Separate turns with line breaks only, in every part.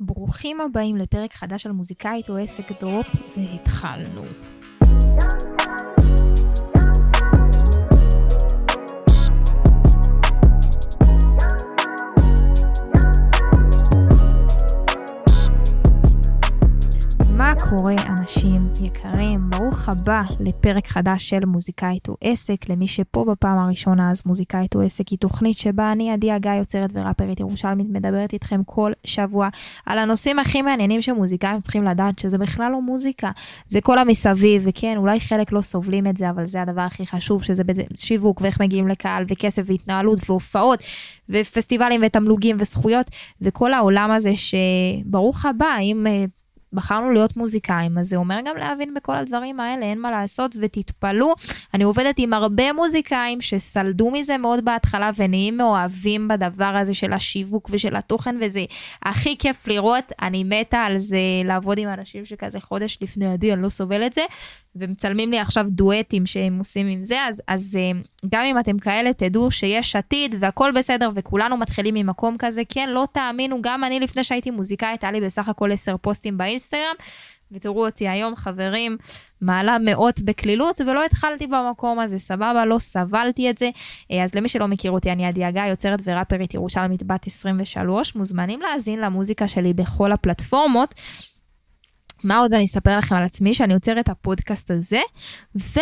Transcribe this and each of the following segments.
ברוכים הבאים לפרק חדש של מוזיקאית או עסק דרופ, והתחלנו. קורה, אנשים יקרים? ברוך הבא לפרק חדש של מוזיקאית או עסק. למי שפה בפעם הראשונה, אז מוזיקאית או עסק היא תוכנית שבה אני, עדי הגיא, יוצרת וראפרית ירושלמית, מדברת איתכם כל שבוע על הנושאים הכי מעניינים שמוזיקאים צריכים לדעת, שזה בכלל לא מוזיקה, זה כל המסביב, וכן, אולי חלק לא סובלים את זה, אבל זה הדבר הכי חשוב, שזה שיווק, ואיך מגיעים לקהל, וכסף, והתנהלות, והופעות, ופסטיבלים, ותמלוגים, וזכויות, וכל העולם הזה שברוך הבא, אם... בחרנו להיות מוזיקאים, אז זה אומר גם להבין בכל הדברים האלה, אין מה לעשות, ותתפלאו, אני עובדת עם הרבה מוזיקאים שסלדו מזה מאוד בהתחלה ונהיים מאוהבים בדבר הזה של השיווק ושל התוכן, וזה הכי כיף לראות, אני מתה על זה, לעבוד עם אנשים שכזה חודש לפני עדי, אני לא סובל את זה, ומצלמים לי עכשיו דואטים שהם עושים עם זה, אז, אז אה, גם אם אתם כאלה, תדעו שיש עתיד והכל בסדר וכולנו מתחילים ממקום כזה. כן, לא תאמינו, גם אני לפני שהייתי מוזיקאית, היה לי בסך הכל עשר פוסטים באינסטגרם, ותראו אותי היום, חברים, מעלה מאות בקלילות, ולא התחלתי במקום הזה, סבבה, לא סבלתי את זה. אה, אז למי שלא מכיר אותי, אני עדי הגיא, יוצרת וראפרית ירושלמית בת 23, מוזמנים להאזין למוזיקה שלי בכל הפלטפורמות. מה עוד אני אספר לכם על עצמי, שאני עוצרת את הפודקאסט הזה, ו...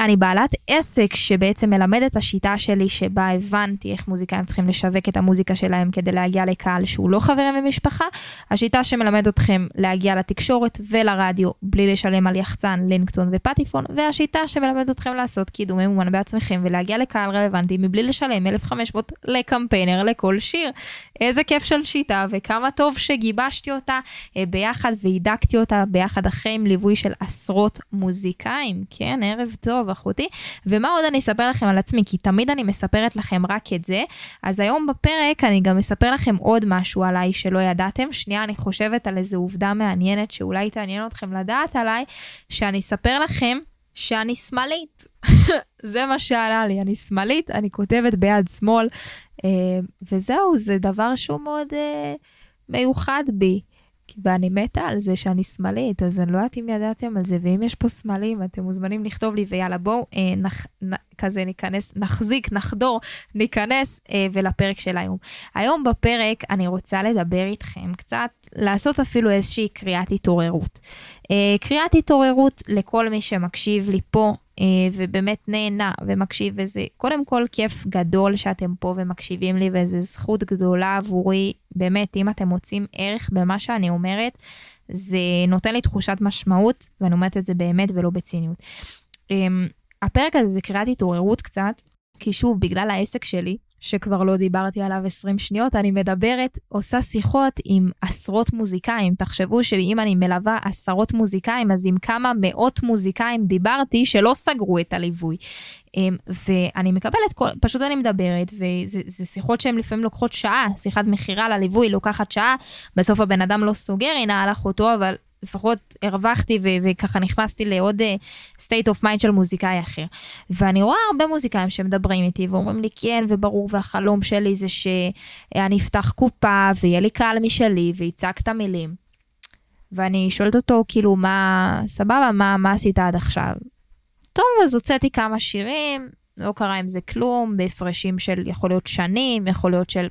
אני בעלת עסק שבעצם מלמד את השיטה שלי שבה הבנתי איך מוזיקאים צריכים לשווק את המוזיקה שלהם כדי להגיע לקהל שהוא לא חברים ומשפחה. השיטה שמלמד אתכם להגיע לתקשורת ולרדיו בלי לשלם על יחצן, לינקטון ופטיפון, והשיטה שמלמד אתכם לעשות קידום ממומן בעצמכם ולהגיע לקהל רלוונטי מבלי לשלם 1,500 לקמפיינר לכל שיר. איזה כיף של שיטה וכמה טוב שגיבשתי אותה אה, ביחד והידקתי אותה ביחד אחרי עם ליווי של עשרות מוזיקאים. כן, ערב טוב. טוב, אחותי. ומה עוד אני אספר לכם על עצמי? כי תמיד אני מספרת לכם רק את זה. אז היום בפרק אני גם אספר לכם עוד משהו עליי שלא ידעתם. שנייה, אני חושבת על איזו עובדה מעניינת שאולי תעניין אתכם לדעת עליי, שאני אספר לכם שאני שמאלית. זה מה שעלה לי, אני שמאלית, אני כותבת ביד שמאל, אה, וזהו, זה דבר שהוא מאוד אה, מיוחד בי. ואני מתה על זה שאני שמאלית, אז אני לא יודעת אם ידעתם על זה, ואם יש פה סמלים, אתם מוזמנים לכתוב לי, ויאללה, בואו אה, כזה ניכנס, נחזיק, נחדור, ניכנס אה, ולפרק של היום. היום בפרק אני רוצה לדבר איתכם קצת, לעשות אפילו איזושהי קריאת התעוררות. אה, קריאת התעוררות לכל מי שמקשיב לי פה, ובאמת נהנה ומקשיב, וזה קודם כל כיף גדול שאתם פה ומקשיבים לי, וזו זכות גדולה עבורי, באמת, אם אתם מוצאים ערך במה שאני אומרת, זה נותן לי תחושת משמעות, ואני אומרת את זה באמת ולא בציניות. אמ, הפרק הזה זה קריאת התעוררות קצת, כי שוב, בגלל העסק שלי, שכבר לא דיברתי עליו 20 שניות, אני מדברת, עושה שיחות עם עשרות מוזיקאים. תחשבו שאם אני מלווה עשרות מוזיקאים, אז עם כמה מאות מוזיקאים דיברתי שלא סגרו את הליווי. אמ, ואני מקבלת, כל, פשוט אני מדברת, וזה שיחות שהן לפעמים לוקחות שעה, שיחת מכירה לליווי לוקחת שעה, בסוף הבן אדם לא סוגר, הנה הלך אותו, אבל לפחות הרווחתי ו- וככה נכנסתי לעוד uh, state of mind של מוזיקאי אחר. ואני רואה הרבה מוזיקאים שמדברים איתי ואומרים לי כן וברור והחלום שלי זה שאני אפתח קופה ויהיה לי קהל משלי ויצעק את המילים. ואני שואלת אותו כאילו מה סבבה מה מה עשית עד עכשיו. טוב אז הוצאתי כמה שירים לא קרה עם זה כלום, בהפרשים של יכול להיות שנים, יכול להיות של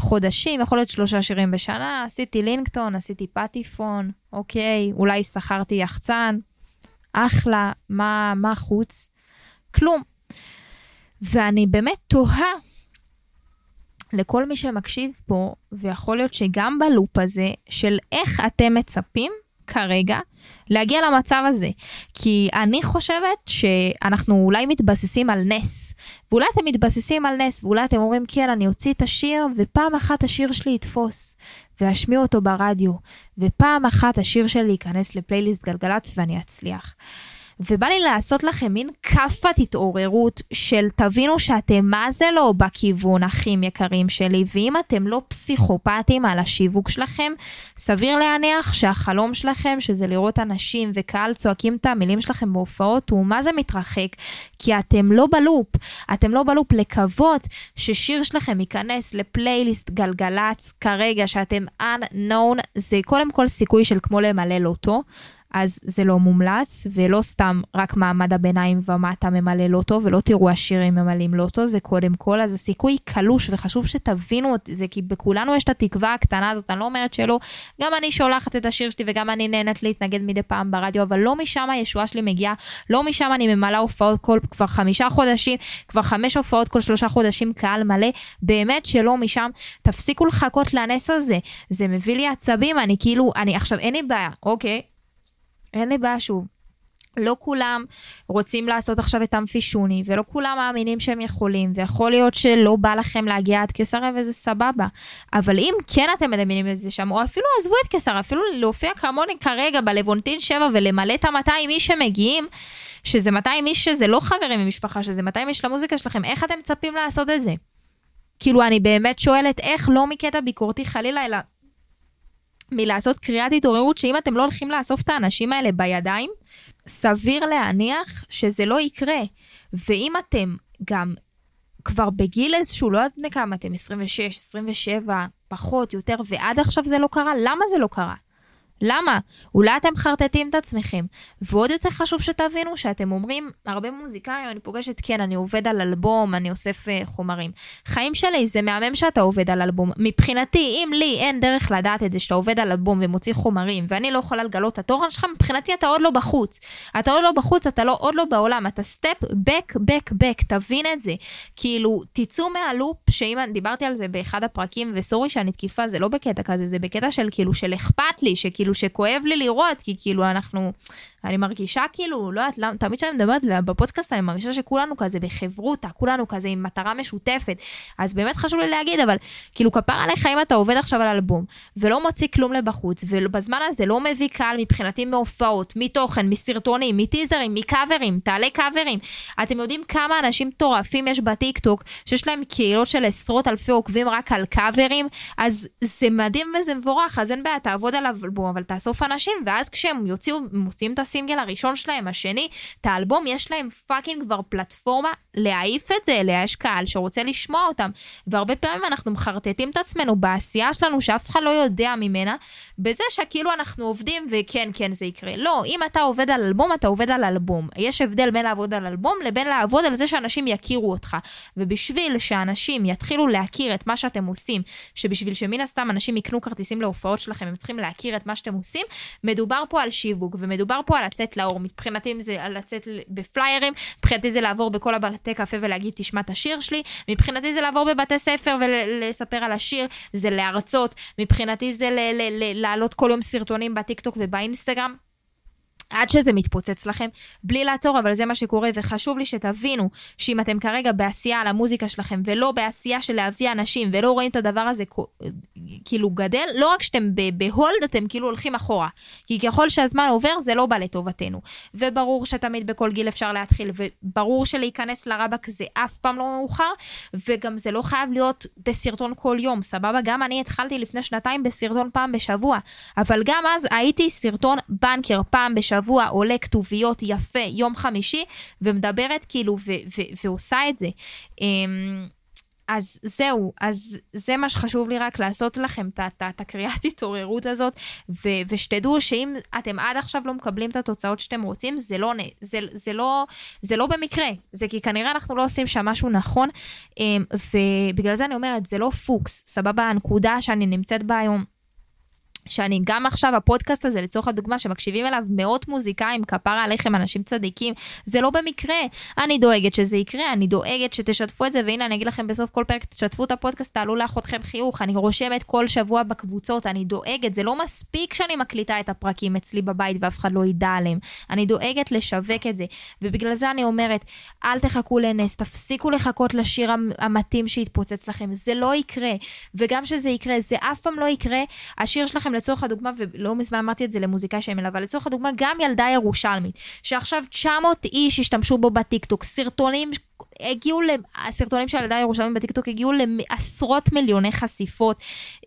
חודשים, יכול להיות שלושה שירים בשנה, עשיתי לינקטון, עשיתי פטיפון, אוקיי, אולי שכרתי יחצן, אחלה, מה, מה חוץ? כלום. ואני באמת תוהה לכל מי שמקשיב פה, ויכול להיות שגם בלופ הזה, של איך אתם מצפים כרגע להגיע למצב הזה. כי אני חושבת שאנחנו אולי מתבססים על נס, ואולי אתם מתבססים על נס, ואולי אתם אומרים, כן, אני אוציא את השיר, ופעם אחת השיר שלי יתפוס, ואשמיע אותו ברדיו, ופעם אחת השיר שלי ייכנס לפלייליסט גלגלצ ואני אצליח. ובא לי לעשות לכם מין כאפת התעוררות של תבינו שאתם מה זה לא בכיוון, אחים יקרים שלי, ואם אתם לא פסיכופטים על השיווק שלכם, סביר להניח שהחלום שלכם, שזה לראות אנשים וקהל צועקים את המילים שלכם בהופעות, הוא מה זה מתרחק, כי אתם לא בלופ. אתם לא בלופ לקוות ששיר שלכם ייכנס לפלייליסט גלגלצ כרגע, שאתם unknown, זה קודם כל סיכוי של כמו למלא לוטו. אז זה לא מומלץ, ולא סתם רק מעמד הביניים ומטה ממלא לוטו, ולא תראו עשירים ממלאים לוטו, זה קודם כל, אז הסיכוי קלוש, וחשוב שתבינו את זה, כי בכולנו יש את התקווה הקטנה הזאת, אני לא אומרת שלא, גם אני שולחת את השיר שלי וגם אני נהנית להתנגד מדי פעם ברדיו, אבל לא משם הישועה שלי מגיעה, לא משם אני ממלאה הופעות כל כבר חמישה חודשים, כבר חמש הופעות כל שלושה חודשים, קהל מלא, באמת שלא משם, תפסיקו לחכות לנס הזה, זה מביא לי עצבים, אני כאילו, אני עכשיו, אין לי בעיה, אוקיי, אין לי בעיה שוב. לא כולם רוצים לעשות עכשיו את אמפי שוני, ולא כולם מאמינים שהם יכולים, ויכול להיות שלא בא לכם להגיע עד קיסריה וזה סבבה. אבל אם כן אתם מדמיינים את זה שם, או אפילו עזבו את קיסריה, אפילו להופיע כמוני כרגע בלוונטין 7 ולמלא את ה-200 איש שמגיעים, שזה 200 איש שזה לא חברים ממשפחה, שזה 200 איש למוזיקה שלכם, איך אתם מצפים לעשות את זה? כאילו, אני באמת שואלת איך לא מקטע ביקורתי חלילה, אלא מלעשות קריאת התעוררות, שאם אתם לא הולכים לאסוף את האנשים האלה בידיים, סביר להניח שזה לא יקרה. ואם אתם גם כבר בגיל איזשהו, לא יודעת כמה אתם, 26, 27, פחות, יותר, ועד עכשיו זה לא קרה, למה זה לא קרה? למה? אולי אתם חרטטים את עצמכם. ועוד יותר חשוב שתבינו שאתם אומרים, הרבה מוזיקאים, אני פוגשת, כן, אני עובד על אלבום, אני אוסף uh, חומרים. חיים שלי, זה מהמם שאתה עובד על אלבום. מבחינתי, אם לי אין דרך לדעת את זה שאתה עובד על אלבום ומוציא חומרים, ואני לא יכולה לגלות את התוכן שלך, מבחינתי אתה עוד לא בחוץ. אתה עוד לא בחוץ, אתה לא, עוד לא בעולם, אתה סטפ בק, בק, בק, תבין את זה. כאילו, תצאו מהלופ, שאם דיברתי על זה באחד הפרקים, וסורי שאני תקיפה, זה לא בקטע כזה, זה בקטע של כאילו, של אכפת לי, שכאילו, שכואב לי לראות, כי כאילו אנחנו, אני מרגישה כאילו, לא יודעת למה, תמיד כשאני מדברת בפודקאסט, אני מרגישה שכולנו כזה בחברותה, כולנו כזה עם מטרה משותפת. אז באמת חשוב לי להגיד, אבל כאילו כפר עליך אם אתה עובד עכשיו על אלבום, ולא מוציא כלום לבחוץ, ובזמן הזה לא מביא קהל מבחינתי מהופעות, מתוכן, מסרטונים, מטיזרים, מקאברים, תעלה קאברים. אתם יודעים כמה אנשים מטורפים יש בטיקטוק, שיש להם קהילות של עשרות אלפי עוקבים רק על קאברים, אז זה מדהים וזה מבורך, אז אין בעיה, תעבוד על אלבום, אבל תאסוף אנשים, ואז כשהם יוציאו, הסינגל הראשון שלהם, השני, את האלבום, יש להם fucking כבר פלטפורמה להעיף את זה אליה, יש קהל שרוצה לשמוע אותם. והרבה פעמים אנחנו מחרטטים את עצמנו בעשייה שלנו, שאף אחד לא יודע ממנה, בזה שכאילו אנחנו עובדים, וכן, כן, זה יקרה. לא, אם אתה עובד על אלבום, אתה עובד על אלבום. יש הבדל בין לעבוד על אלבום לבין לעבוד על זה שאנשים יכירו אותך. ובשביל שאנשים יתחילו להכיר את מה שאתם עושים, שבשביל שמן הסתם אנשים יקנו כרטיסים להופעות שלכם, הם צריכים להכיר את מה שאתם עושים, מדובר פה על שיווק, ומדובר פה לצאת לאור. מבחינתי זה לצאת בפליירים, מבחינתי זה לעבור בכל הבתי קפה ולהגיד, תשמע את השיר שלי, מבחינתי זה לעבור בבתי ספר ולספר על השיר, זה להרצות, מבחינתי זה להעלות כל יום סרטונים בטיקטוק ובאינסטגרם. עד שזה מתפוצץ לכם, בלי לעצור, אבל זה מה שקורה, וחשוב לי שתבינו שאם אתם כרגע בעשייה על המוזיקה שלכם, ולא בעשייה של להביא אנשים, ולא רואים את הדבר הזה כאילו גדל, לא רק שאתם בהולד, אתם כאילו הולכים אחורה. כי ככל שהזמן עובר, זה לא בא לטובתנו. וברור שתמיד בכל גיל אפשר להתחיל, וברור שלהיכנס לרבק זה אף פעם לא מאוחר, וגם זה לא חייב להיות בסרטון כל יום, סבבה? גם אני התחלתי לפני שנתיים בסרטון פעם בשבוע, אבל גם אז הייתי סרטון בנקר פעם בשבוע. בשבוע עולה כתוביות יפה יום חמישי, ומדברת כאילו, ו- ו- ועושה את זה. אמ, אז זהו, אז זה מה שחשוב לי רק לעשות לכם, את הקריאת התעוררות הזאת, ו- ושתדעו שאם אתם עד עכשיו לא מקבלים את התוצאות שאתם רוצים, זה לא, זה, זה לא, זה לא במקרה, זה כי כנראה אנחנו לא עושים שם משהו נכון, אמ, ובגלל זה אני אומרת, זה לא פוקס, סבבה? הנקודה שאני נמצאת בה היום. שאני גם עכשיו, הפודקאסט הזה, לצורך הדוגמה, שמקשיבים אליו מאות מוזיקאים, כפרה עליכם, אנשים צדיקים, זה לא במקרה. אני דואגת שזה יקרה, אני דואגת שתשתפו את זה, והנה אני אגיד לכם בסוף כל פרק, תשתפו את הפודקאסט, תעלו לאחותכם חיוך, אני רושמת כל שבוע בקבוצות, אני דואגת, זה לא מספיק שאני מקליטה את הפרקים אצלי בבית ואף אחד לא ידע עליהם. אני דואגת לשווק את זה, ובגלל זה אני אומרת, אל תחכו לנס, תפסיקו לחכות לשיר המתאים שיתפוצץ לכם, זה לא יקרה. וגם שזה יקרה, זה אף פעם לא יקרה, השיר שלכם לצורך הדוגמה, ולא מזמן אמרתי את זה למוזיקאי שאני מלווה, לצורך הדוגמה, גם ילדה ירושלמית, שעכשיו 900 איש השתמשו בו בטיקטוק, סרטונים הגיעו, הסרטונים של ילדה ירושלים בטיקטוק הגיעו לעשרות מיליוני חשיפות.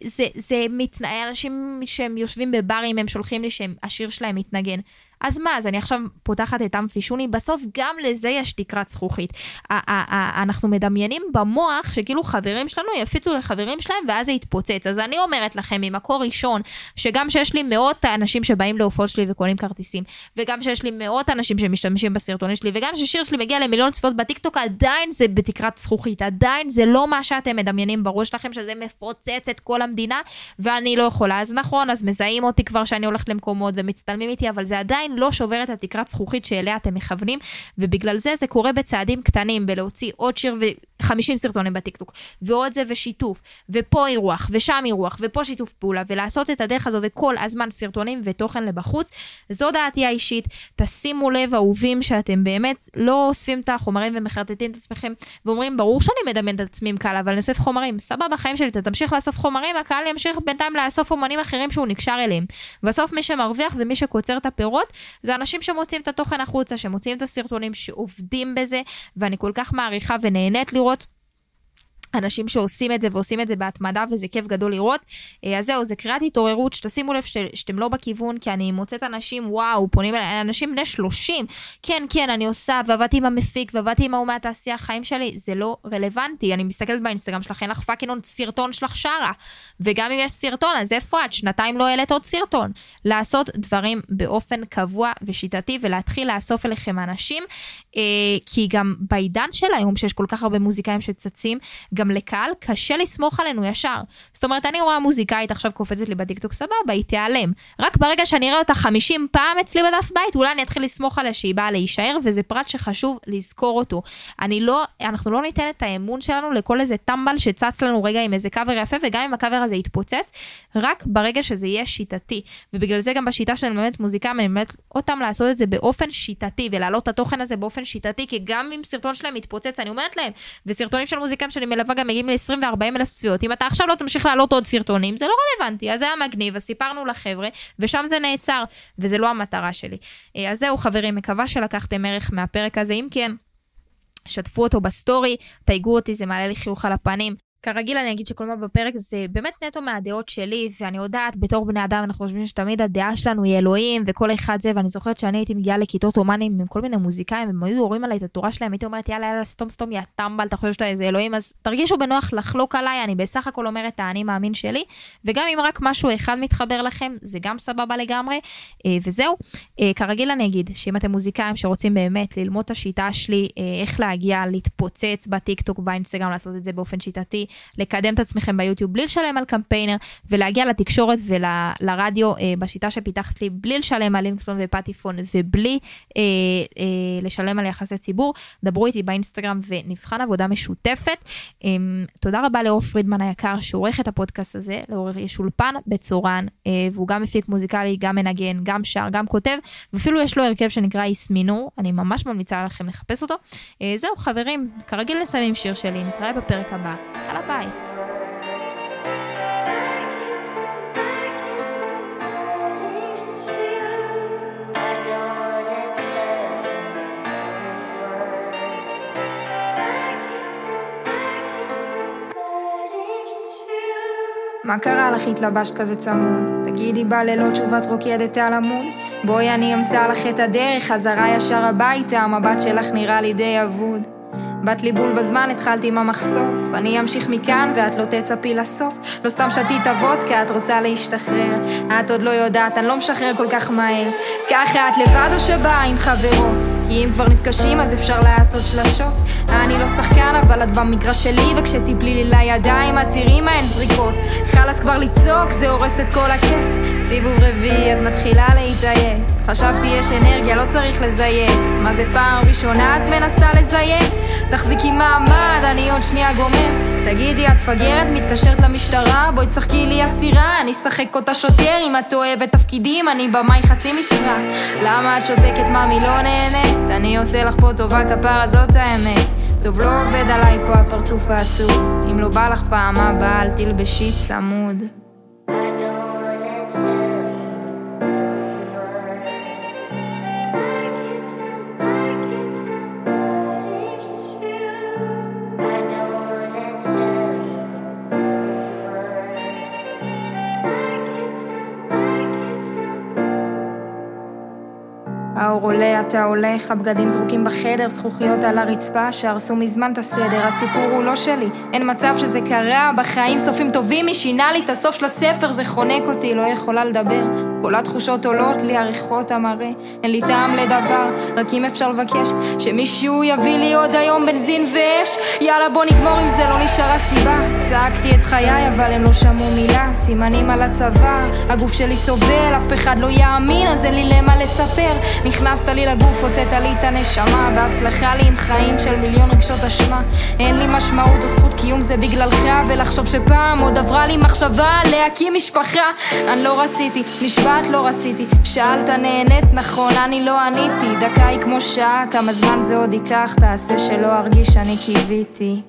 זה, זה מתנהל, אנשים שהם יושבים בברים, הם שולחים לי שהשיר שלהם מתנגן. אז מה, אז אני עכשיו פותחת את אמפי שוני, בסוף גם לזה יש תקרת זכוכית. אנחנו מדמיינים במוח שכאילו חברים שלנו יפיצו לחברים שלהם ואז זה יתפוצץ. אז אני אומרת לכם ממקור ראשון, שגם שיש לי מאות אנשים שבאים להופעות שלי וקונים כרטיסים, וגם שיש לי מאות אנשים שמשתמשים בסרטונים שלי, וגם ששיר שלי מגיע למיליון צפיות בטיקטוק, עדיין זה בתקרת זכוכית, עדיין זה לא מה שאתם מדמיינים בראש שלכם, שזה מפוצץ את כל המדינה, ואני לא יכולה. אז נכון, אז מזהים אותי כבר שאני הולכת למקומות ומצטלמים איתי, אבל זה עדיין לא שובר את התקרת זכוכית שאליה אתם מכוונים, ובגלל זה זה קורה בצעדים קטנים, בלהוציא עוד שיר ו-50 סרטונים בטיקטוק, ועוד זה ושיתוף, ופה אירוח, ושם אירוח, ופה שיתוף פעולה, ולעשות את הדרך הזו וכל הזמן סרטונים ותוכן לבחוץ. זו דעתי האישית, תשימו לב אהובים שאתם באמת לא אוספים את החומרים ומחרטטים את עצמכם, ואומרים, ברור שאני מדמיין את עצמי עם קהל, אבל אני אוסף חומרים, סבבה, חיים שלי, אתה תמשיך לאסוף חומרים, הקהל ימשיך בינתיים לאסוף אומנים אחרים שהוא נקשר אליהם. בסוף מי שמרוויח ומי שקוצר את הפירות, זה אנשים שמוציאים את התוכן החוצה, שמוציאים את הסרטונים, שעובדים בזה, ואני כל כך מעריכה ונהנית לראות. אנשים שעושים את זה ועושים את זה בהתמדה וזה כיף גדול לראות. אה, אז זהו, זה קריאת התעוררות, שתשימו לב ש, שאתם לא בכיוון, כי אני מוצאת אנשים, וואו, פונים אליי, אנשים בני 30, כן, כן, אני עושה, ועבדתי עם המפיק, ועבדתי עם ההוא מהתעשייה, החיים שלי, זה לא רלוונטי. אני מסתכלת באינסטגרם שלך, אין לך fucking סרטון שלך שרה. וגם אם יש סרטון, אז איפה את? שנתיים לא העלית עוד סרטון. לעשות דברים באופן קבוע ושיטתי, ולהתחיל לאסוף אליכם אנשים, אה, כי גם בעידן של היום, שיש כל כך הרבה מוזיקאים שצצים, גם לקהל קשה לסמוך עלינו ישר. זאת אומרת, אני רואה מוזיקאית עכשיו קופצת לי בטיקטוק, סבבה, היא תיעלם. רק ברגע שאני אראה אותה 50 פעם אצלי בדף בית, אולי אני אתחיל לסמוך עליה שהיא באה להישאר, וזה פרט שחשוב לזכור אותו. אני לא, אנחנו לא ניתן את האמון שלנו לכל איזה טמבל שצץ לנו רגע עם איזה קאבר יפה, וגם אם הקאבר הזה יתפוצץ, רק ברגע שזה יהיה שיטתי. ובגלל זה גם בשיטה שאני מלמדת מוזיקה, אני מלמדת אותם לעשות את זה באופן שיטתי, ולהעלות את התוכן הזה באופן שיטתי, כי גם אם סרטון שלהם מתפוצץ, אני אומרת להם, וסרטונים של מוזיקאים שאני מלווה גם מגיעים ל-20 ו-40 אלף צפיות. אם אתה עכשיו לא תמשיך להעלות עוד סרטונים, זה לא רלוונטי. אז זה היה מגניב, אז סיפרנו לחבר'ה, ושם זה נעצר, וזה לא המטרה שלי. אה, אז זהו, חברים, מקווה שלקחתם ערך מהפרק הזה. אם כן, שתפו אותו בסטורי, תייגו אותי, זה מעלה לי חיוך על הפנים. כרגיל אני אגיד שכל מה בפרק זה באמת נטו מהדעות שלי, ואני יודעת, בתור בני אדם אנחנו חושבים שתמיד הדעה שלנו היא אלוהים, וכל אחד זה, ואני זוכרת שאני הייתי מגיעה לכיתות אומנים עם כל מיני מוזיקאים, הם היו יורים עליי את התורה שלהם, הייתי אומרת, יאללה, יאללה, סתום סתום, יא טמבל, אתה חושב שאתה איזה אלוהים, אז תרגישו בנוח לחלוק עליי, אני בסך הכל אומרת את האני מאמין שלי, וגם אם רק משהו אחד מתחבר לכם, זה גם סבבה לגמרי, אה, וזהו. אה, כרגיל אני אגיד, שאם אתם מוזיקאים שרוצים באמת ללמוד את השיטה שלי, אה, איך להגיע, להתפוצץ בטיקטוק, באינסטגרם, לעשות את זה באופן שיטתי, לקדם את עצמכם ביוטיוב בלי לשלם על קמפיינר, ולהגיע לתקשורת ולרדיו אה, בשיטה שפיתחת לי, בלי לשלם על לינקסון ופטיפון ובלי אה, אה, לשלם על יחסי ציבור. דברו איתי באינסטגרם ונבחן עבודה משותפת. אה, תודה רבה לאור פרידמן היקר שעורך את הפודקאסט הזה, לאור יש אולפן בצורן, אה, והוא גם מפיק מוזיקלי, גם מנגן, גם שר, גם כותב, ואפילו יש לו הרכב שנקרא איסמינור, אני ממש ממליצה לכם לחפש אותו. אה, זהו חברים, כרגיל נסיים עם שיר שלי, נתראה בפרק הבא. יאללה ביי. מה קרה לך התלבשת כזה צמוד? תגידי בלילות תשובת רוקדת על עמוד? בואי אני אמצא לך את הדרך, חזרה ישר הביתה, המבט שלך נראה לי די אבוד. באת לי בול בזמן, התחלתי עם המחשוף. אני אמשיך מכאן ואת לא תצפי לסוף. לא סתם שתית הוודקה, את רוצה להשתחרר. את עוד לא יודעת, אני לא משחרר כל כך מהר. ככה את לבד או שבאה עם חברות? כי אם כבר נפגשים אז אפשר לעשות שלשות. אני לא שחקן אבל את במגרש שלי וכשתיפלי לי לידיים את תראי מה הן זריקות. חלאס כבר לצעוק זה הורס את כל הכיף. סיבוב רביעי את מתחילה להתעייף. חשבתי יש אנרגיה לא צריך לזייף. מה זה פעם ראשונה את מנסה לזייף? תחזיקי מעמד, אני עוד שנייה גומר. תגידי, את פגרת, מתקשרת למשטרה, בואי תשחקי לי אסירה, אני אשחק אותה שוטר, אם את אוהבת תפקידים, אני במאי חצי משרה. למה את שותקת, ממי לא נהנית? אני עושה לך פה טובה, כפרה זאת האמת. טוב, לא עובד עליי פה הפרצוף העצוב, אם לא בא לך פעם הבאה, אל תלבשי צמוד. האור עולה, אתה הולך, הבגדים זרוקים בחדר, זכוכיות על הרצפה שהרסו מזמן את הסדר. הסיפור הוא לא שלי, אין מצב שזה קרה, בחיים סופים טובים, מי שינה לי את הסוף של הספר, זה חונק אותי, לא יכולה לדבר. כל התחושות עולות לי, עריכות המראה, אין לי טעם לדבר, רק אם אפשר לבקש, שמישהו יביא לי עוד היום בנזין ואש. יאללה בוא נגמור עם זה, לא נשארה סיבה. צעקתי את חיי, אבל הם לא שמעו מילה, סימנים על הצוואר, הגוף שלי סובל, אף אחד לא יאמין, אז אין לי למה לספר. נכנסת לי לגוף, הוצאת לי את הנשמה בהצלחה לי עם חיים של מיליון רגשות אשמה אין לי משמעות או זכות קיום זה בגללך ולחשוב שפעם עוד עברה לי מחשבה להקים משפחה אני לא רציתי, נשבעת לא רציתי. שאלת נהנית נכון, אני לא עניתי. דקה היא כמו שעה, כמה זמן זה עוד ייקח? תעשה שלא ארגיש שאני קיוויתי